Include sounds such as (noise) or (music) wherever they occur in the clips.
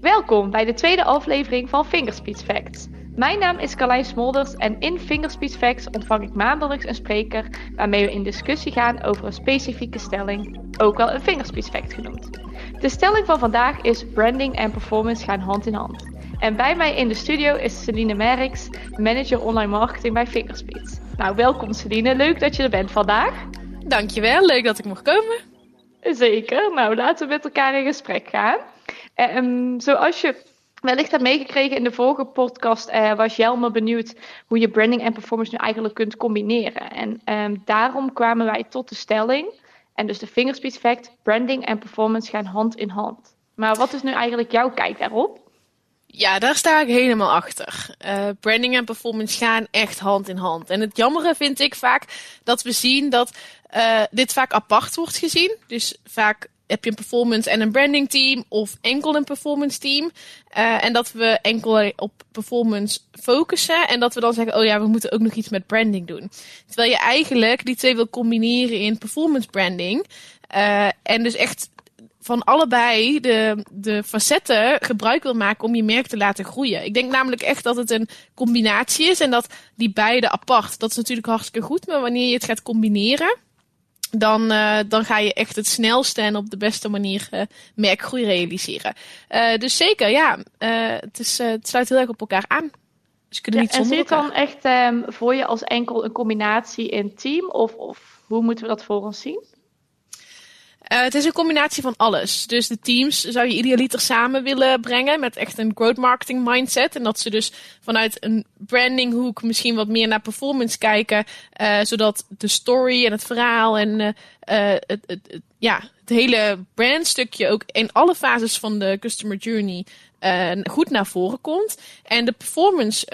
Welkom bij de tweede aflevering van Fingerspeech Facts. Mijn naam is Carlijn Smolders en in Fingerspeech Facts ontvang ik maandelijks een spreker waarmee we in discussie gaan over een specifieke stelling, ook wel een Fingerspeech Fact genoemd. De stelling van vandaag is branding en performance gaan hand in hand. En bij mij in de studio is Celine Merks, manager online marketing bij Fingerspeech. Nou, welkom Celine, leuk dat je er bent vandaag. Dankjewel, leuk dat ik mocht komen. Zeker, nou laten we met elkaar in gesprek gaan. Um, zoals je wellicht hebt meegekregen in de vorige podcast, uh, was Jelme benieuwd hoe je branding en performance nu eigenlijk kunt combineren. En um, daarom kwamen wij tot de stelling, en dus de fingerspeed fact, branding en performance gaan hand in hand. Maar wat is nu eigenlijk jouw kijk daarop? Ja, daar sta ik helemaal achter. Uh, branding en performance gaan echt hand in hand. En het jammere vind ik vaak dat we zien dat uh, dit vaak apart wordt gezien. Dus vaak heb je een performance en een branding team of enkel een performance team. Uh, en dat we enkel op performance focussen en dat we dan zeggen, oh ja, we moeten ook nog iets met branding doen. Terwijl je eigenlijk die twee wil combineren in performance branding. Uh, en dus echt van allebei de, de facetten gebruik wil maken om je merk te laten groeien. Ik denk namelijk echt dat het een combinatie is en dat die beide apart, dat is natuurlijk hartstikke goed, maar wanneer je het gaat combineren, dan, uh, dan ga je echt het snelste en op de beste manier uh, merkgroei realiseren. Uh, dus zeker, ja, het, is, het sluit heel erg op elkaar aan. Dus kunnen ja, niet zonder en zit dan echt um, voor je als enkel een combinatie in team? Of, of hoe moeten we dat voor ons zien? Uh, het is een combinatie van alles. Dus de teams zou je idealiter samen willen brengen met echt een growth marketing mindset. En dat ze dus vanuit een branding hoek misschien wat meer naar performance kijken. Uh, zodat de story en het verhaal en het, het, het, ja, het hele brandstukje ook in alle fases van de customer journey goed naar voren komt. En de performance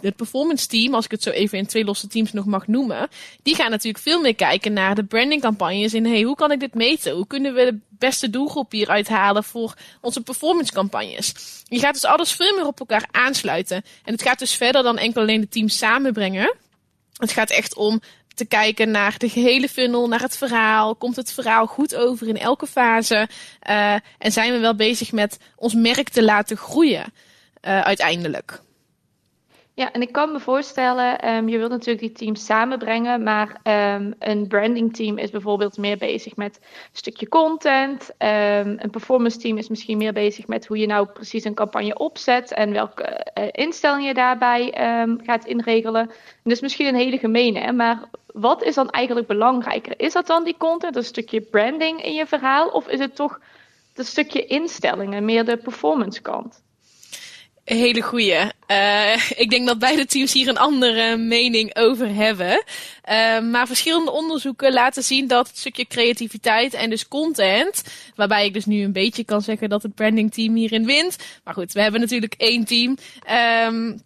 het performance team, als ik het zo even in twee losse teams nog mag noemen, die gaan natuurlijk veel meer kijken naar de brandingcampagnes in hey, hoe kan ik dit meten? Hoe kunnen we de beste doelgroep hieruit halen voor onze performance campagnes? Je gaat dus alles veel meer op elkaar aansluiten. En het gaat dus verder dan enkel alleen de teams samenbrengen. Het gaat echt om te kijken naar de gehele funnel, naar het verhaal. Komt het verhaal goed over in elke fase? Uh, en zijn we wel bezig met ons merk te laten groeien uh, uiteindelijk? Ja, en ik kan me voorstellen, um, je wilt natuurlijk die teams samenbrengen, maar um, een branding team is bijvoorbeeld meer bezig met een stukje content. Um, een performance team is misschien meer bezig met hoe je nou precies een campagne opzet en welke uh, instellingen je daarbij gaat inregelen. Dus misschien een hele gemene, hè? maar wat is dan eigenlijk belangrijker? Is dat dan die content, een stukje branding in je verhaal, of is het toch het stukje instellingen, meer de performance kant? Hele goeie. Uh, ik denk dat beide teams hier een andere mening over hebben. Uh, maar verschillende onderzoeken laten zien dat het stukje creativiteit en dus content, waarbij ik dus nu een beetje kan zeggen dat het branding team hierin wint. Maar goed, we hebben natuurlijk één team. Um,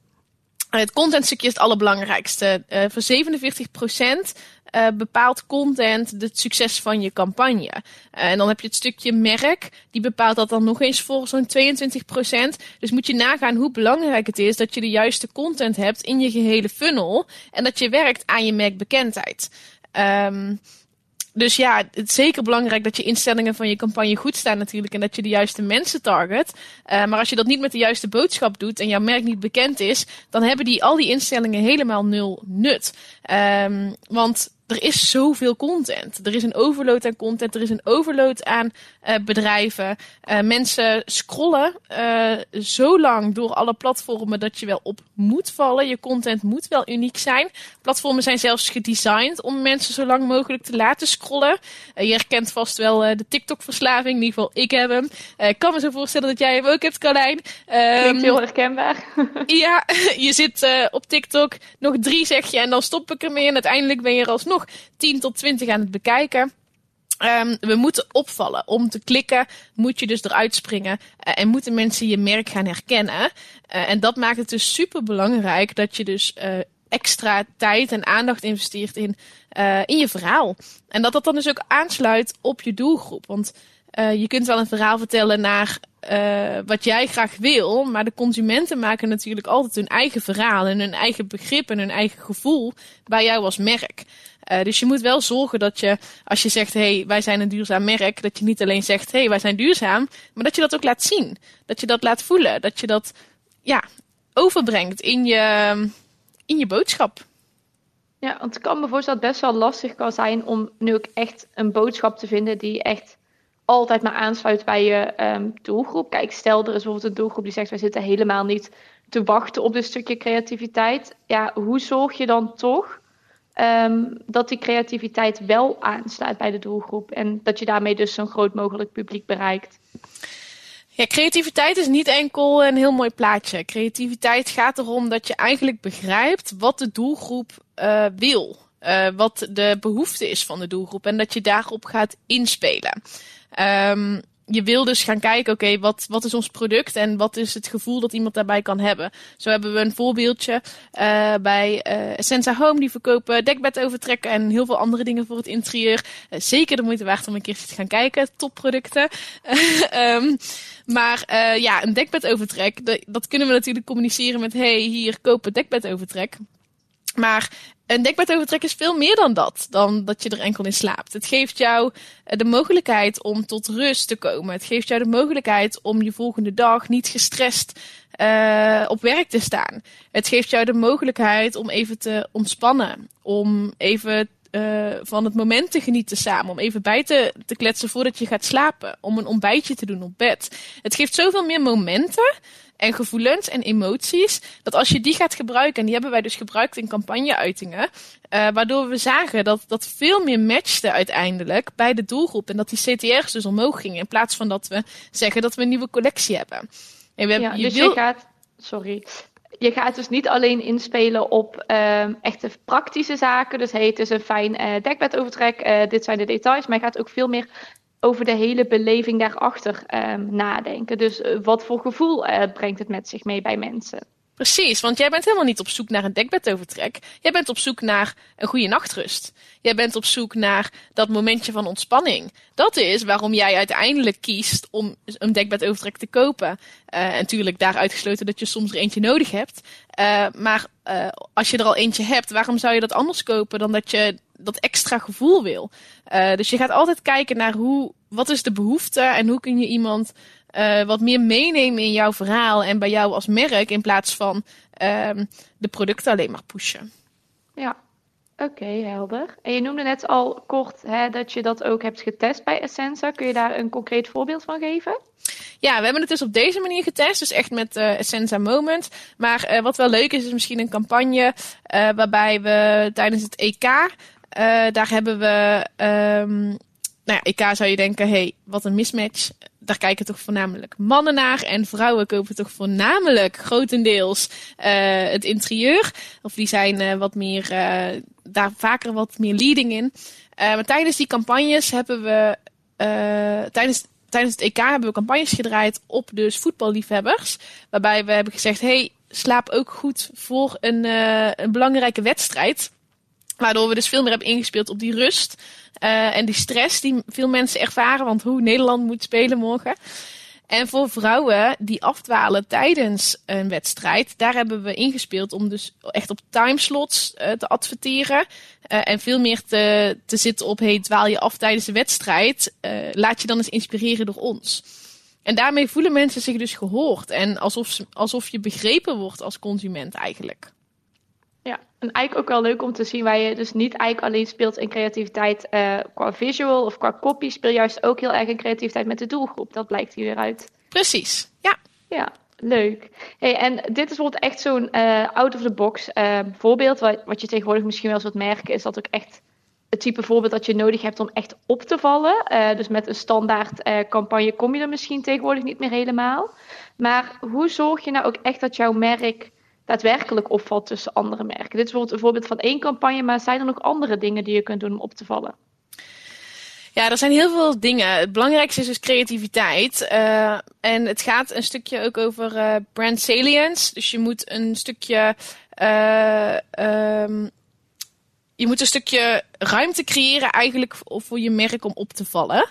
het contentstukje is het allerbelangrijkste. Uh, voor 47 procent uh, bepaalt content het succes van je campagne. Uh, en dan heb je het stukje merk, die bepaalt dat dan nog eens voor zo'n 22 procent. Dus moet je nagaan hoe belangrijk het is dat je de juiste content hebt in je gehele funnel. En dat je werkt aan je merkbekendheid. Um, dus ja, het is zeker belangrijk dat je instellingen van je campagne goed staan natuurlijk. En dat je de juiste mensen target. Uh, maar als je dat niet met de juiste boodschap doet en jouw merk niet bekend is, dan hebben die, al die instellingen helemaal nul nut. Um, want er is zoveel content. Er is een overload aan content. Er is een overload aan uh, bedrijven. Uh, mensen scrollen uh, zo lang door alle platformen dat je wel op moet vallen. Je content moet wel uniek zijn. Platformen zijn zelfs gedesigned om mensen zo lang mogelijk te laten scrollen. je herkent vast wel de TikTok-verslaving. In ieder geval, ik heb hem. ik kan me zo voorstellen dat jij hem ook hebt, Carlijn. Um, Klinkt heel herkenbaar. (laughs) ja, (laughs) je zit op TikTok. Nog drie zeg je en dan stop ik ermee. En uiteindelijk ben je er alsnog 10 tot 20 aan het bekijken. Um, we moeten opvallen. Om te klikken moet je dus eruit springen uh, en moeten mensen je merk gaan herkennen. Uh, en dat maakt het dus super belangrijk dat je dus uh, extra tijd en aandacht investeert in, in je verhaal. En dat dat dan dus ook aansluit op je doelgroep. Want je kunt wel een verhaal vertellen naar wat jij graag wil, maar de consumenten maken natuurlijk altijd hun eigen verhaal en hun eigen begrip en hun eigen gevoel bij jou als merk. Uh, dus je moet wel zorgen dat je, als je zegt, hé, hey, wij zijn een duurzaam merk, dat je niet alleen zegt, hé, hey, wij zijn duurzaam, maar dat je dat ook laat zien. Dat je dat laat voelen. Dat je dat, ja, overbrengt in je, in je boodschap. Ja, want ik kan me voorstellen dat het best wel lastig kan zijn om nu ook echt een boodschap te vinden die echt altijd maar aansluit bij je um, doelgroep. Kijk, stel er is bijvoorbeeld een doelgroep die zegt wij zitten helemaal niet te wachten op dit stukje creativiteit. Ja, hoe zorg je dan toch um, dat die creativiteit wel aanslaat bij de doelgroep en dat je daarmee dus zo'n groot mogelijk publiek bereikt? Ja, creativiteit is niet enkel een heel mooi plaatje. Creativiteit gaat erom dat je eigenlijk begrijpt wat de doelgroep uh, wil. Uh, wat de behoefte is van de doelgroep en dat je daarop gaat inspelen. Um, je wil dus gaan kijken, oké, wat, wat is ons product en wat is het gevoel dat iemand daarbij kan hebben. Zo hebben we een voorbeeldje uh, bij uh, Home. Die verkopen dekbed overtrekken en heel veel andere dingen voor het interieur. Uh, zeker de moeite waard om een keertje te gaan kijken. Topproducten. um, (laughs) maar ja, een dekbed overtrek, dat kunnen we natuurlijk communiceren met, hey, hier, koop een dekbed overtrek. Maar een dekbedovertrek is veel meer dan dat. Dan dat je er enkel in slaapt. Het geeft jou eh, de mogelijkheid om tot rust te komen. Het geeft jou de mogelijkheid om je volgende dag niet gestrest uh, op werk te staan. Het geeft jou de mogelijkheid om even te ontspannen. Om even uh, van het moment te genieten samen. Om even bij te, te kletsen voordat je gaat slapen. Om een ontbijtje te doen op bed. Het geeft zoveel meer momenten en gevoelens en emoties. Dat als je die gaat gebruiken, en die hebben wij dus gebruikt in campagneuitingen. Uh, waardoor we zagen dat dat veel meer matchte uiteindelijk bij de doelgroep. En dat die CTR's dus omhoog gingen. In plaats van dat we zeggen dat we een nieuwe collectie hebben. En we hebben ja, dus je gaat. Sorry je gaat dus niet alleen inspelen op uh, echte praktische zaken. Dus hey, het is een fijn uh, dekbedovertrek, uh, dit zijn de details. Maar je gaat ook veel meer over de hele beleving daarachter um, nadenken. Dus uh, wat voor gevoel brengt het met zich mee bij mensen? Precies, want jij bent helemaal niet op zoek naar een dekbedovertrek. Jij bent op zoek naar een goede nachtrust. Jij bent op zoek naar dat momentje van ontspanning. Dat is waarom jij uiteindelijk kiest om een dekbedovertrek te kopen. Uh, en natuurlijk daar uitgesloten dat je soms er eentje nodig hebt. Maar als je er al eentje hebt, waarom zou je dat anders kopen dan dat je dat extra gevoel wil? dus je gaat altijd kijken naar hoe, wat is de behoefte en hoe kun je iemand uh, wat meer meenemen in jouw verhaal en bij jou als merk in plaats van um, de producten alleen maar pushen. Ja, oké, helder. En je noemde net al kort hè, dat je dat ook hebt getest bij Essenza. Kun je daar een concreet voorbeeld van geven? Ja, we hebben het dus op deze manier getest, dus echt met uh, Essenza Moment. Maar uh, wat wel leuk is, is misschien een campagne waarbij we tijdens het EK, daar hebben we, um, nou ja, EK zou je denken, hey, wat een mismatch daar kijken toch voornamelijk mannen naar. En vrouwen kopen toch voornamelijk grotendeels uh, het interieur. Of die zijn uh, wat meer, daar vaker wat meer leading in. maar tijdens die campagnes hebben we, tijdens, tijdens het EK hebben we campagnes gedraaid op dus voetballiefhebbers. Waarbij we hebben gezegd, hey, slaap ook goed voor een, een belangrijke wedstrijd. Waardoor we dus veel meer hebben ingespeeld op die rust. Uh, en die stress die veel mensen ervaren. Want hoe Nederland moet spelen morgen. En voor vrouwen die afdwalen tijdens een wedstrijd, daar hebben we ingespeeld om dus echt op timeslots uh, te adverteren. Uh, en veel meer te, te zitten op, hey, dwaal je af tijdens de wedstrijd, laat je dan eens inspireren door ons. En daarmee voelen mensen zich dus gehoord en alsof, alsof je begrepen wordt als consument eigenlijk. Ja, en eigenlijk ook wel leuk om te zien waar je dus niet eigenlijk alleen speelt in creativiteit uh, qua visual of qua copy, speel juist ook heel erg in creativiteit met de doelgroep. Dat blijkt hier weer uit. Precies, ja. Ja, leuk. Hey, en dit is bijvoorbeeld echt zo'n uh, out-of-the-box uh, voorbeeld, wat, wat je tegenwoordig misschien wel eens wat merken, is dat ook echt het type voorbeeld dat je nodig hebt om echt op te vallen. Uh, dus met een standaard uh, campagne kom je er misschien tegenwoordig niet meer helemaal. Maar hoe zorg je nou ook echt dat jouw merk daadwerkelijk opvalt tussen andere merken. Dit is bijvoorbeeld een voorbeeld van één campagne, maar zijn er nog andere dingen die je kunt doen om op te vallen? Ja, er zijn heel veel dingen. Het belangrijkste is dus creativiteit. Uh, en het gaat een stukje ook over uh, brand salience. Dus je moet een stukje. Uh, um, je moet een stukje ruimte creëren eigenlijk voor je merk om op te vallen.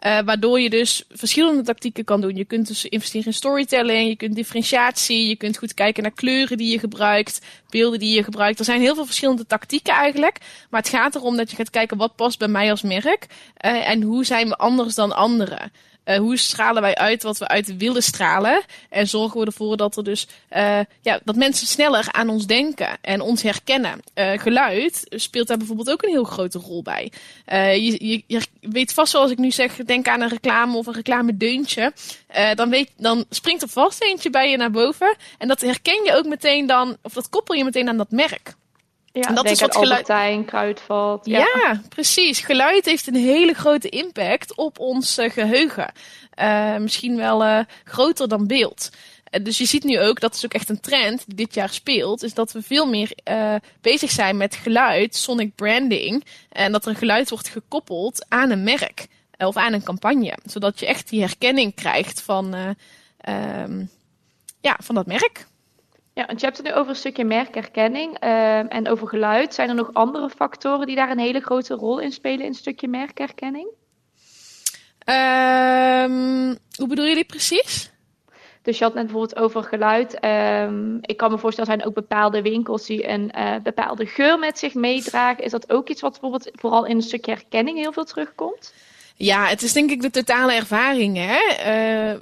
Uh, waardoor je dus verschillende tactieken kan doen. Je kunt dus investeren in storytelling, je kunt differentiatie, je kunt goed kijken naar kleuren die je gebruikt, beelden die je gebruikt. Er zijn heel veel verschillende tactieken eigenlijk. Maar het gaat erom dat je gaat kijken wat past bij mij als merk uh, en hoe zijn we anders dan anderen. Uh, hoe stralen wij uit wat we uit willen stralen? En zorgen we ervoor dat er dus uh, ja, dat mensen sneller aan ons denken en ons herkennen. Uh, geluid speelt daar bijvoorbeeld ook een heel grote rol bij. Je, je, je, weet vast zoals ik nu zeg, denk aan een reclame of een reclamedeuntje. dan, weet, dan springt er vast eentje bij je naar boven. En dat herken je ook meteen dan, of dat koppel je meteen aan dat merk. Ja, dat is wat geluid. Albertijn, Kruidvat. Ja. ja. precies. Geluid heeft een hele grote impact op ons uh, geheugen. Uh, misschien wel uh, groter dan beeld. dus je ziet nu ook, dat is ook echt een trend die dit jaar speelt, is dat we veel meer bezig zijn met geluid, sonic branding. En dat er een geluid wordt gekoppeld aan een merk of aan een campagne. Zodat je echt die herkenning krijgt van, ehm, ja, van dat merk. Ja, want je hebt het nu over een stukje merkerkenning ehm, en over geluid. Zijn er nog andere factoren die daar een hele grote rol in spelen in een stukje merkerkenning? Um, hoe bedoel je dit precies? Dus je had net bijvoorbeeld over geluid. Um, ik kan me voorstellen, er zijn ook bepaalde winkels die een uh, bepaalde geur met zich meedragen. Is dat ook iets wat bijvoorbeeld vooral in een stukje herkenning heel veel terugkomt? Ja, het is denk ik de totale ervaring. Hè?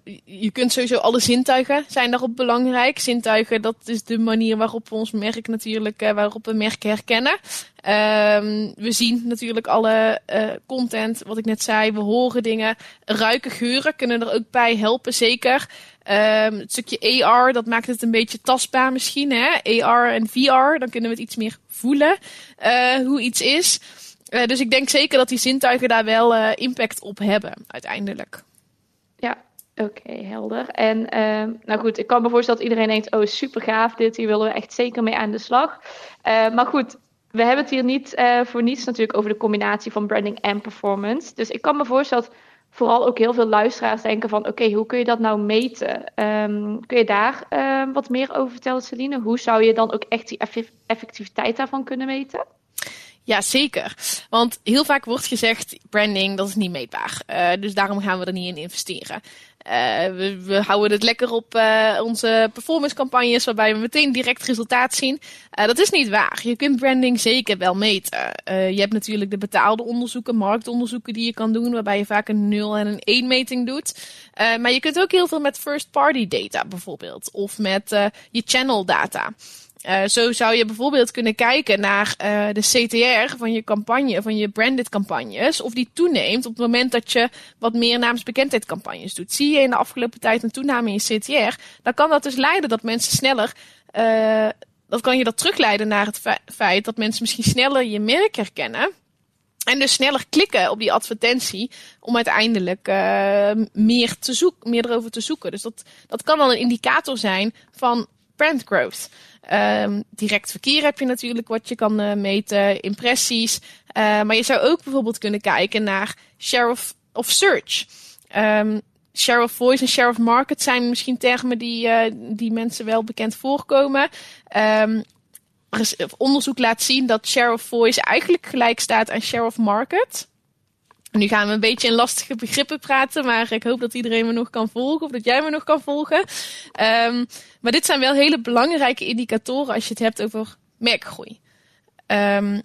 Uh, je kunt sowieso alle zintuigen zijn daarop belangrijk. Zintuigen, dat is de manier waarop we ons merk natuurlijk, uh, waarop we merken herkennen. Uh, we zien natuurlijk alle uh, content, wat ik net zei. We horen dingen. Ruiken, geuren kunnen er ook bij helpen, zeker. Um, het stukje AR, dat maakt het een beetje tastbaar misschien. Hè? AR en VR, dan kunnen we het iets meer voelen hoe iets is. Uh, dus ik denk zeker dat die zintuigen daar wel uh, impact op hebben, uiteindelijk. Ja, oké, helder. En uh, nou goed, ik kan me voorstellen dat iedereen denkt, oh super gaaf dit, hier willen we echt zeker mee aan de slag. Eh, maar goed, we hebben het hier niet voor niets natuurlijk over de combinatie van branding en performance. Dus ik kan me voorstellen dat vooral ook heel veel luisteraars denken van, oké, hoe kun je dat nou meten? Um, kun je daar ehm, wat meer over vertellen, Celine? Hoe zou je dan ook echt die effectiviteit daarvan kunnen meten? Ja, zeker. Want heel vaak wordt gezegd, branding, dat is niet meetbaar. Uh, dus daarom gaan we er niet in investeren. Uh, we, houden het lekker op uh, onze performance campagnes, waarbij we meteen direct resultaat zien. dat is niet waar. Je kunt branding zeker wel meten. je hebt natuurlijk de betaalde onderzoeken, marktonderzoeken die je kan doen, waarbij je vaak een 0 en een 1 meting doet. maar je kunt ook heel veel met first party data bijvoorbeeld. Of met je channel data. Uh, zo zou je bijvoorbeeld kunnen kijken naar uh, de CTR van je campagne, van je branded campagnes, of die toeneemt op het moment dat je wat meer naamsbekendheid campagnes doet. Zie je in de afgelopen tijd een toename in je CTR, dan kan dat dus leiden dat mensen sneller, uh, dat kan je dat terugleiden naar het feit dat mensen misschien sneller je merk herkennen. En dus sneller klikken op die advertentie om uiteindelijk meer, te zoeken, meer erover te zoeken. Dus dat, dat kan dan een indicator zijn van brand growth. Um, direct verkeer heb je natuurlijk wat je kan uh, meten, impressies. Uh, maar je zou ook bijvoorbeeld kunnen kijken naar share of, of search. Um, share of voice en share of market zijn misschien termen die, uh, die mensen wel bekend voorkomen. Um, onderzoek laat zien dat share of voice eigenlijk gelijk staat aan share of market. Nu gaan we een beetje in lastige begrippen praten, maar ik hoop dat iedereen me nog kan volgen of dat jij me nog kan volgen. Um, maar dit zijn wel hele belangrijke indicatoren als je het hebt over merkgroei. Um,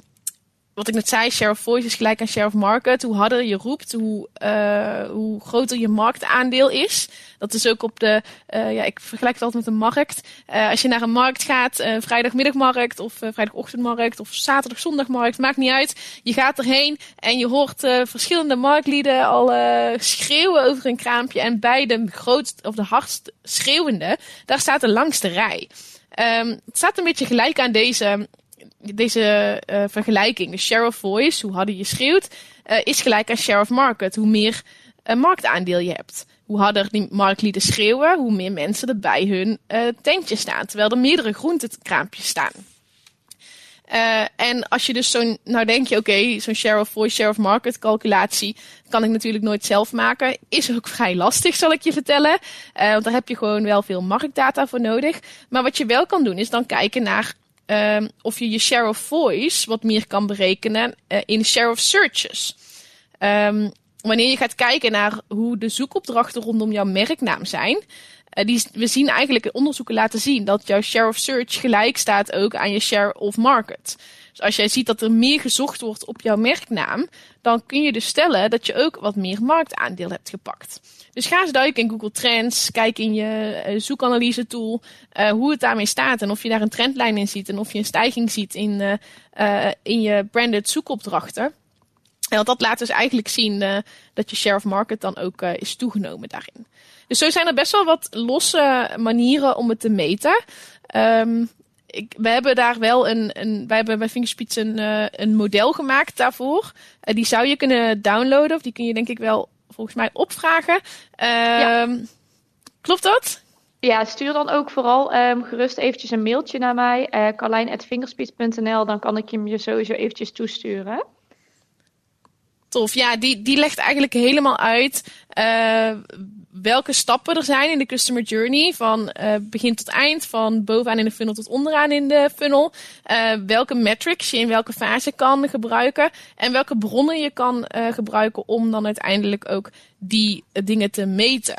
wat ik net zei, share of voice is gelijk aan share of market. Hoe harder je roept, hoe, uh, hoe groter je marktaandeel is. Dat is ook op de, uh, ja, ik vergelijk het altijd met een markt. Uh, als je naar een markt gaat, vrijdagmiddagmarkt of vrijdagochtendmarkt of zaterdag zondagmarkt, maakt niet uit. Je gaat erheen en je hoort verschillende marktlieden al schreeuwen over een kraampje. En bij de grootste of de hardst schreeuwende, daar staat de langste rij. Um, het staat een beetje gelijk aan deze deze uh, vergelijking, de share of voice, hoe harder je schreeuwt, uh, is gelijk aan share of market. Hoe meer uh, marktaandeel je hebt. Hoe harder die marktlieden schreeuwen, hoe meer mensen er bij hun tentje staan. Terwijl er meerdere groentekraampjes staan. en als je dus zo'n, nou denk je, oké, zo'n share of voice, share of market calculatie kan ik natuurlijk nooit zelf maken. Is ook (laughs) vrij lastig, zal ik je vertellen. want daar heb je gewoon wel veel marktdata voor nodig. Maar wat je wel kan doen, is dan kijken naar um, of je je share of voice wat meer kan berekenen uh, in share of searches. Um, wanneer je gaat kijken naar hoe de zoekopdrachten rondom jouw merknaam zijn, uh, die, we zien eigenlijk onderzoeken laten zien dat jouw share of search gelijk staat ook aan je share of market. Dus als jij ziet dat er meer gezocht wordt op jouw merknaam, dan kun je dus stellen dat je ook wat meer marktaandeel hebt gepakt. Dus ga eens duiken in Google Trends, kijk in je uh, zoekanalyse tool uh, hoe het daarmee staat en of je daar een trendlijn in ziet en of je een stijging ziet in, in je branded zoekopdrachten. En want dat laat dus eigenlijk zien dat je share of market dan ook is toegenomen daarin. Dus zo zijn er best wel wat losse manieren om het te meten. Um, ik, we hebben daar wel een, een wij hebben bij Fingerspits een, uh, een model gemaakt daarvoor. Uh, die zou je kunnen downloaden, of die kun je denk ik wel volgens mij opvragen. Ja. Klopt dat? Ja, stuur dan ook vooral um, gerust eventjes een mailtje naar mij, uh. Dan kan ik hem je sowieso eventjes toesturen. Tof, ja, die, die legt eigenlijk helemaal uit uh, welke stappen er zijn in de customer journey. Van uh, begin tot eind, van bovenaan in de funnel tot onderaan in de funnel. Uh, welke metrics je in welke fase kan gebruiken. En welke bronnen je kan gebruiken om dan uiteindelijk ook die dingen te meten.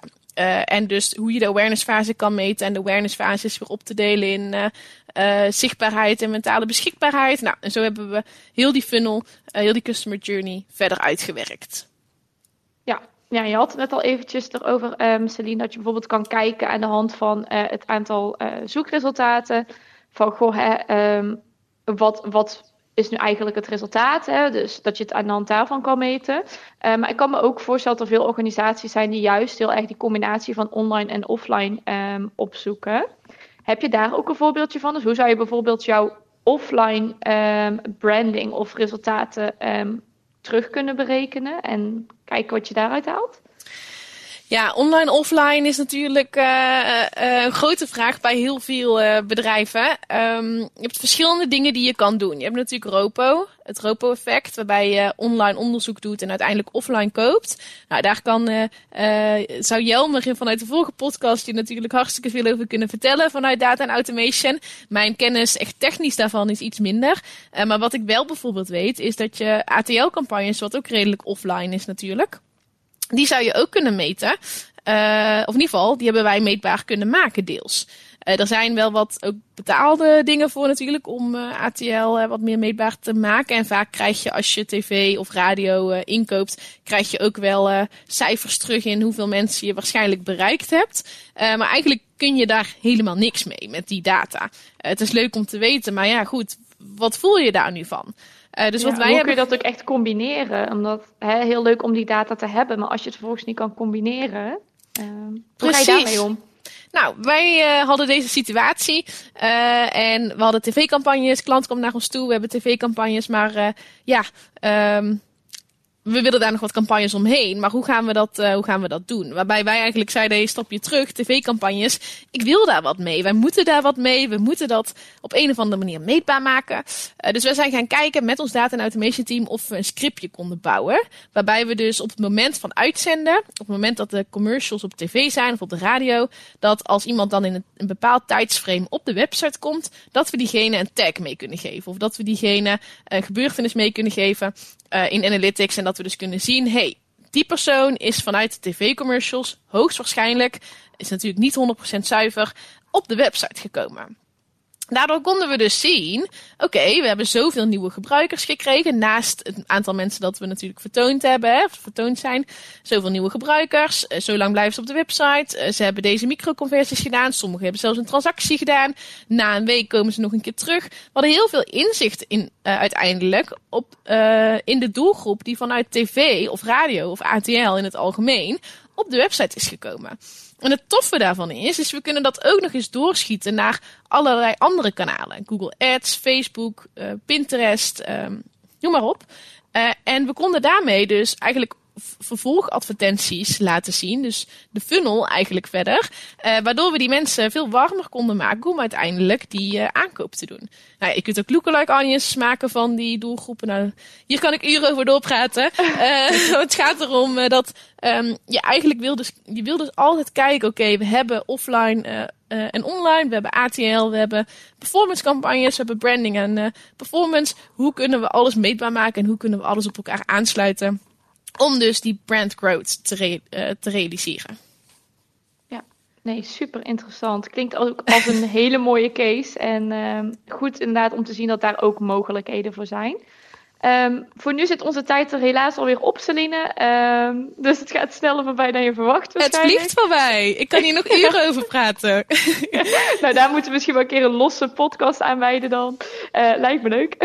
En dus hoe je de awareness fase kan meten. En de awareness fase is weer op te delen in zichtbaarheid en mentale beschikbaarheid. Nou, en zo hebben we heel die funnel, heel die customer journey verder uitgewerkt. Ja, je had het net al eventjes erover, um, Celine, dat je bijvoorbeeld kan kijken aan de hand van het aantal zoekresultaten. Van, goh, hè, um, wat, wat is nu eigenlijk het resultaat. Hè? Dus dat je het aan de hand daarvan kan meten. Uh, maar ik kan me ook voorstellen dat er veel organisaties zijn die juist heel erg die combinatie van online en offline um, opzoeken. Heb je daar ook een voorbeeldje van? Dus hoe zou je bijvoorbeeld jouw offline branding of resultaten terug kunnen berekenen en kijken wat je daaruit haalt? Ja, online, offline is natuurlijk uh, uh, een grote vraag bij heel veel uh, bedrijven. Um, je hebt verschillende dingen die je kan doen. Je hebt natuurlijk ROPO, het ROPO-effect, waarbij je online onderzoek doet en uiteindelijk offline koopt. Nou, daar kan, zou Jelmer vanuit de vorige podcast je natuurlijk hartstikke veel over kunnen vertellen vanuit data en automation. Mijn kennis echt technisch daarvan is iets minder. maar wat ik wel bijvoorbeeld weet, is dat je ATL-campagnes, wat ook redelijk offline is natuurlijk die zou je ook kunnen meten. Uh, of in ieder geval, die hebben wij meetbaar kunnen maken deels. Uh, er zijn wel wat ook betaalde dingen voor natuurlijk om uh, ATL wat meer meetbaar te maken. En vaak krijg je als je tv of radio inkoopt, krijg je ook wel cijfers terug in hoeveel mensen je waarschijnlijk bereikt hebt. maar eigenlijk kun je daar helemaal niks mee met die data. het is leuk om te weten, maar ja goed, wat voel je daar nu van? Uh, dus wat wij hoe hebben... kun je dat ook echt combineren? Omdat hè, heel leuk om die data te hebben, maar als je het vervolgens niet kan combineren, uh, hoe ga je daarmee om? Nou, wij uh, hadden deze situatie uh, en we hadden tv-campagnes. Klant kwam naar ons toe, we hebben tv-campagnes, maar ja, um, we willen daar nog wat campagnes omheen. Maar hoe gaan we dat, uh, hoe gaan we dat doen? Waarbij wij eigenlijk zeiden, stap je terug, tv-campagnes. Ik wil daar wat mee. Wij moeten daar wat mee. We moeten dat op een of andere manier meetbaar maken. Uh, dus we zijn gaan kijken met ons data en automation team of we een scriptje konden bouwen. Waarbij we dus op het moment van uitzenden, op het moment dat de commercials op tv zijn of op de radio, dat als iemand dan in een bepaald tijdsframe op de website komt, dat we diegene een tag mee kunnen geven. Of dat we diegene een gebeurtenis mee kunnen geven uh, in analytics. En dat we dus kunnen zien, hey, die persoon is vanuit de tv-commercials hoogstwaarschijnlijk, is natuurlijk niet 100% zuiver, op de website gekomen. Daardoor konden we dus zien, oké, we hebben zoveel nieuwe gebruikers gekregen. Naast het aantal mensen dat we natuurlijk vertoond hebben, hè, vertoond zijn. Zoveel nieuwe gebruikers. Uh, zo lang blijven ze op de website. Uh, ze hebben deze microconversies gedaan. Sommigen hebben zelfs een transactie gedaan. Na een week komen ze nog een keer terug. We hadden heel veel inzicht in, uh, uiteindelijk op, in de doelgroep die vanuit tv of radio of ATL in het algemeen op de website is gekomen. En het toffe daarvan is, is we kunnen dat ook nog eens doorschieten naar allerlei andere kanalen. Google Ads, Facebook, uh, Pinterest, um, noem maar op. Uh, en we konden daarmee dus eigenlijk vervolgadvertenties laten zien. Dus de funnel eigenlijk verder. Uh, waardoor we die mensen veel warmer konden maken om uiteindelijk die uh, aankoop te doen. Nou, je kunt ook lookalike audiences maken van die doelgroepen. Nou, hier kan ik uren over doorpraten. Uh, (laughs) het gaat erom dat um, je eigenlijk wil dus, je wil dus altijd kijken, oké, okay, we hebben offline en online, we hebben ATL, we hebben performance campagnes, we hebben branding en performance. Hoe kunnen we alles meetbaar maken en hoe kunnen we alles op elkaar aansluiten? Om dus die brand growth te, te realiseren. Nee, super interessant. Klinkt ook als een (laughs) hele mooie case. En um, goed inderdaad om te zien dat daar ook mogelijkheden voor zijn. Um, voor nu zit onze tijd er helaas alweer op, Celine. Um, dus het gaat sneller voorbij dan je verwacht. Het vliegt voorbij. Ik kan hier nog (laughs) uren over praten. (laughs) nou, daar moeten we misschien wel een keer een losse podcast aan wijden dan. Uh, lijkt me leuk.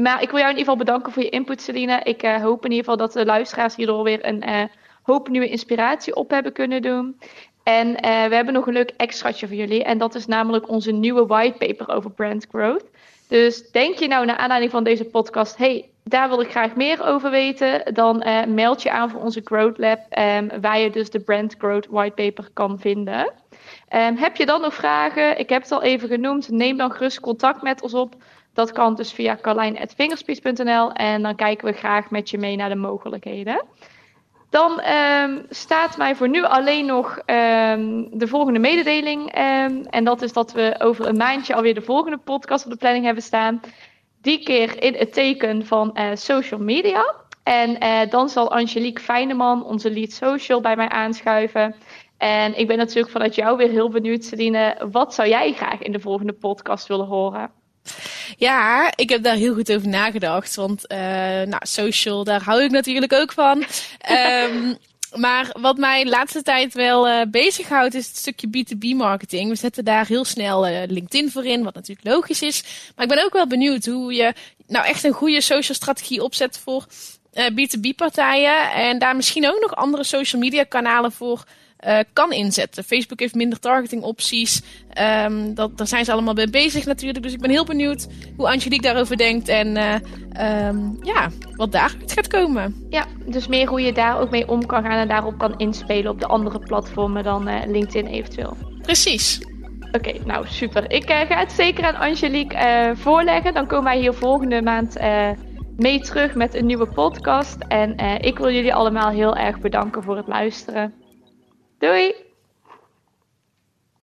Maar ik wil jou in ieder geval bedanken voor je input, Celine. Ik uh, hoop in ieder geval dat de luisteraars hierdoor weer een... Uh, hoop nieuwe inspiratie op hebben kunnen doen. En uh, we hebben nog een leuk extraatje voor jullie. En dat is namelijk onze nieuwe whitepaper over brand growth. Dus denk je nou naar aanleiding van deze podcast, hey, daar wil ik graag meer over weten, dan meld je aan voor onze Growth Lab, um, waar je dus de Brand Growth Whitepaper kan vinden. Um, heb je dan nog vragen? Ik heb het al even genoemd. Neem dan gerust contact met ons op. Dat kan dus via carlijn.fingerspeech.nl en dan kijken we graag met je mee naar de mogelijkheden. Dan um, staat mij voor nu alleen nog um, de volgende mededeling. Um, en dat is dat we over een maandje alweer de volgende podcast op de planning hebben staan. Die keer in het teken van uh, social media. En uh, dan zal Angelique Fijneman, onze lead social, bij mij aanschuiven. En ik ben natuurlijk vanuit jou weer heel benieuwd, Celine. Wat zou jij graag in de volgende podcast willen horen? Ja, ik heb daar heel goed over nagedacht. Want uh, nou, social, daar hou ik natuurlijk ook van. um, (laughs) maar wat mij de laatste tijd wel uh, bezighoudt, is het stukje B2B marketing. We zetten daar heel snel uh, LinkedIn voor in, wat natuurlijk logisch is. Maar ik ben ook wel benieuwd hoe je nou echt een goede social strategie opzet voor uh, B2B partijen. En daar misschien ook nog andere social media kanalen voor uh, kan inzetten. Facebook heeft minder targeting opties. Um, dat, daar zijn ze allemaal mee bezig natuurlijk. Dus ik ben heel benieuwd hoe Angelique daarover denkt. En uh, um, ja, wat daaruit gaat komen. Ja, dus meer hoe je daar ook mee om kan gaan en daarop kan inspelen op de andere platformen dan uh, LinkedIn eventueel. Precies. Oké, okay, nou super. Ik ga het zeker aan Angelique voorleggen. Dan komen wij hier volgende maand mee terug met een nieuwe podcast. En ik wil jullie allemaal heel erg bedanken voor het luisteren. Doei!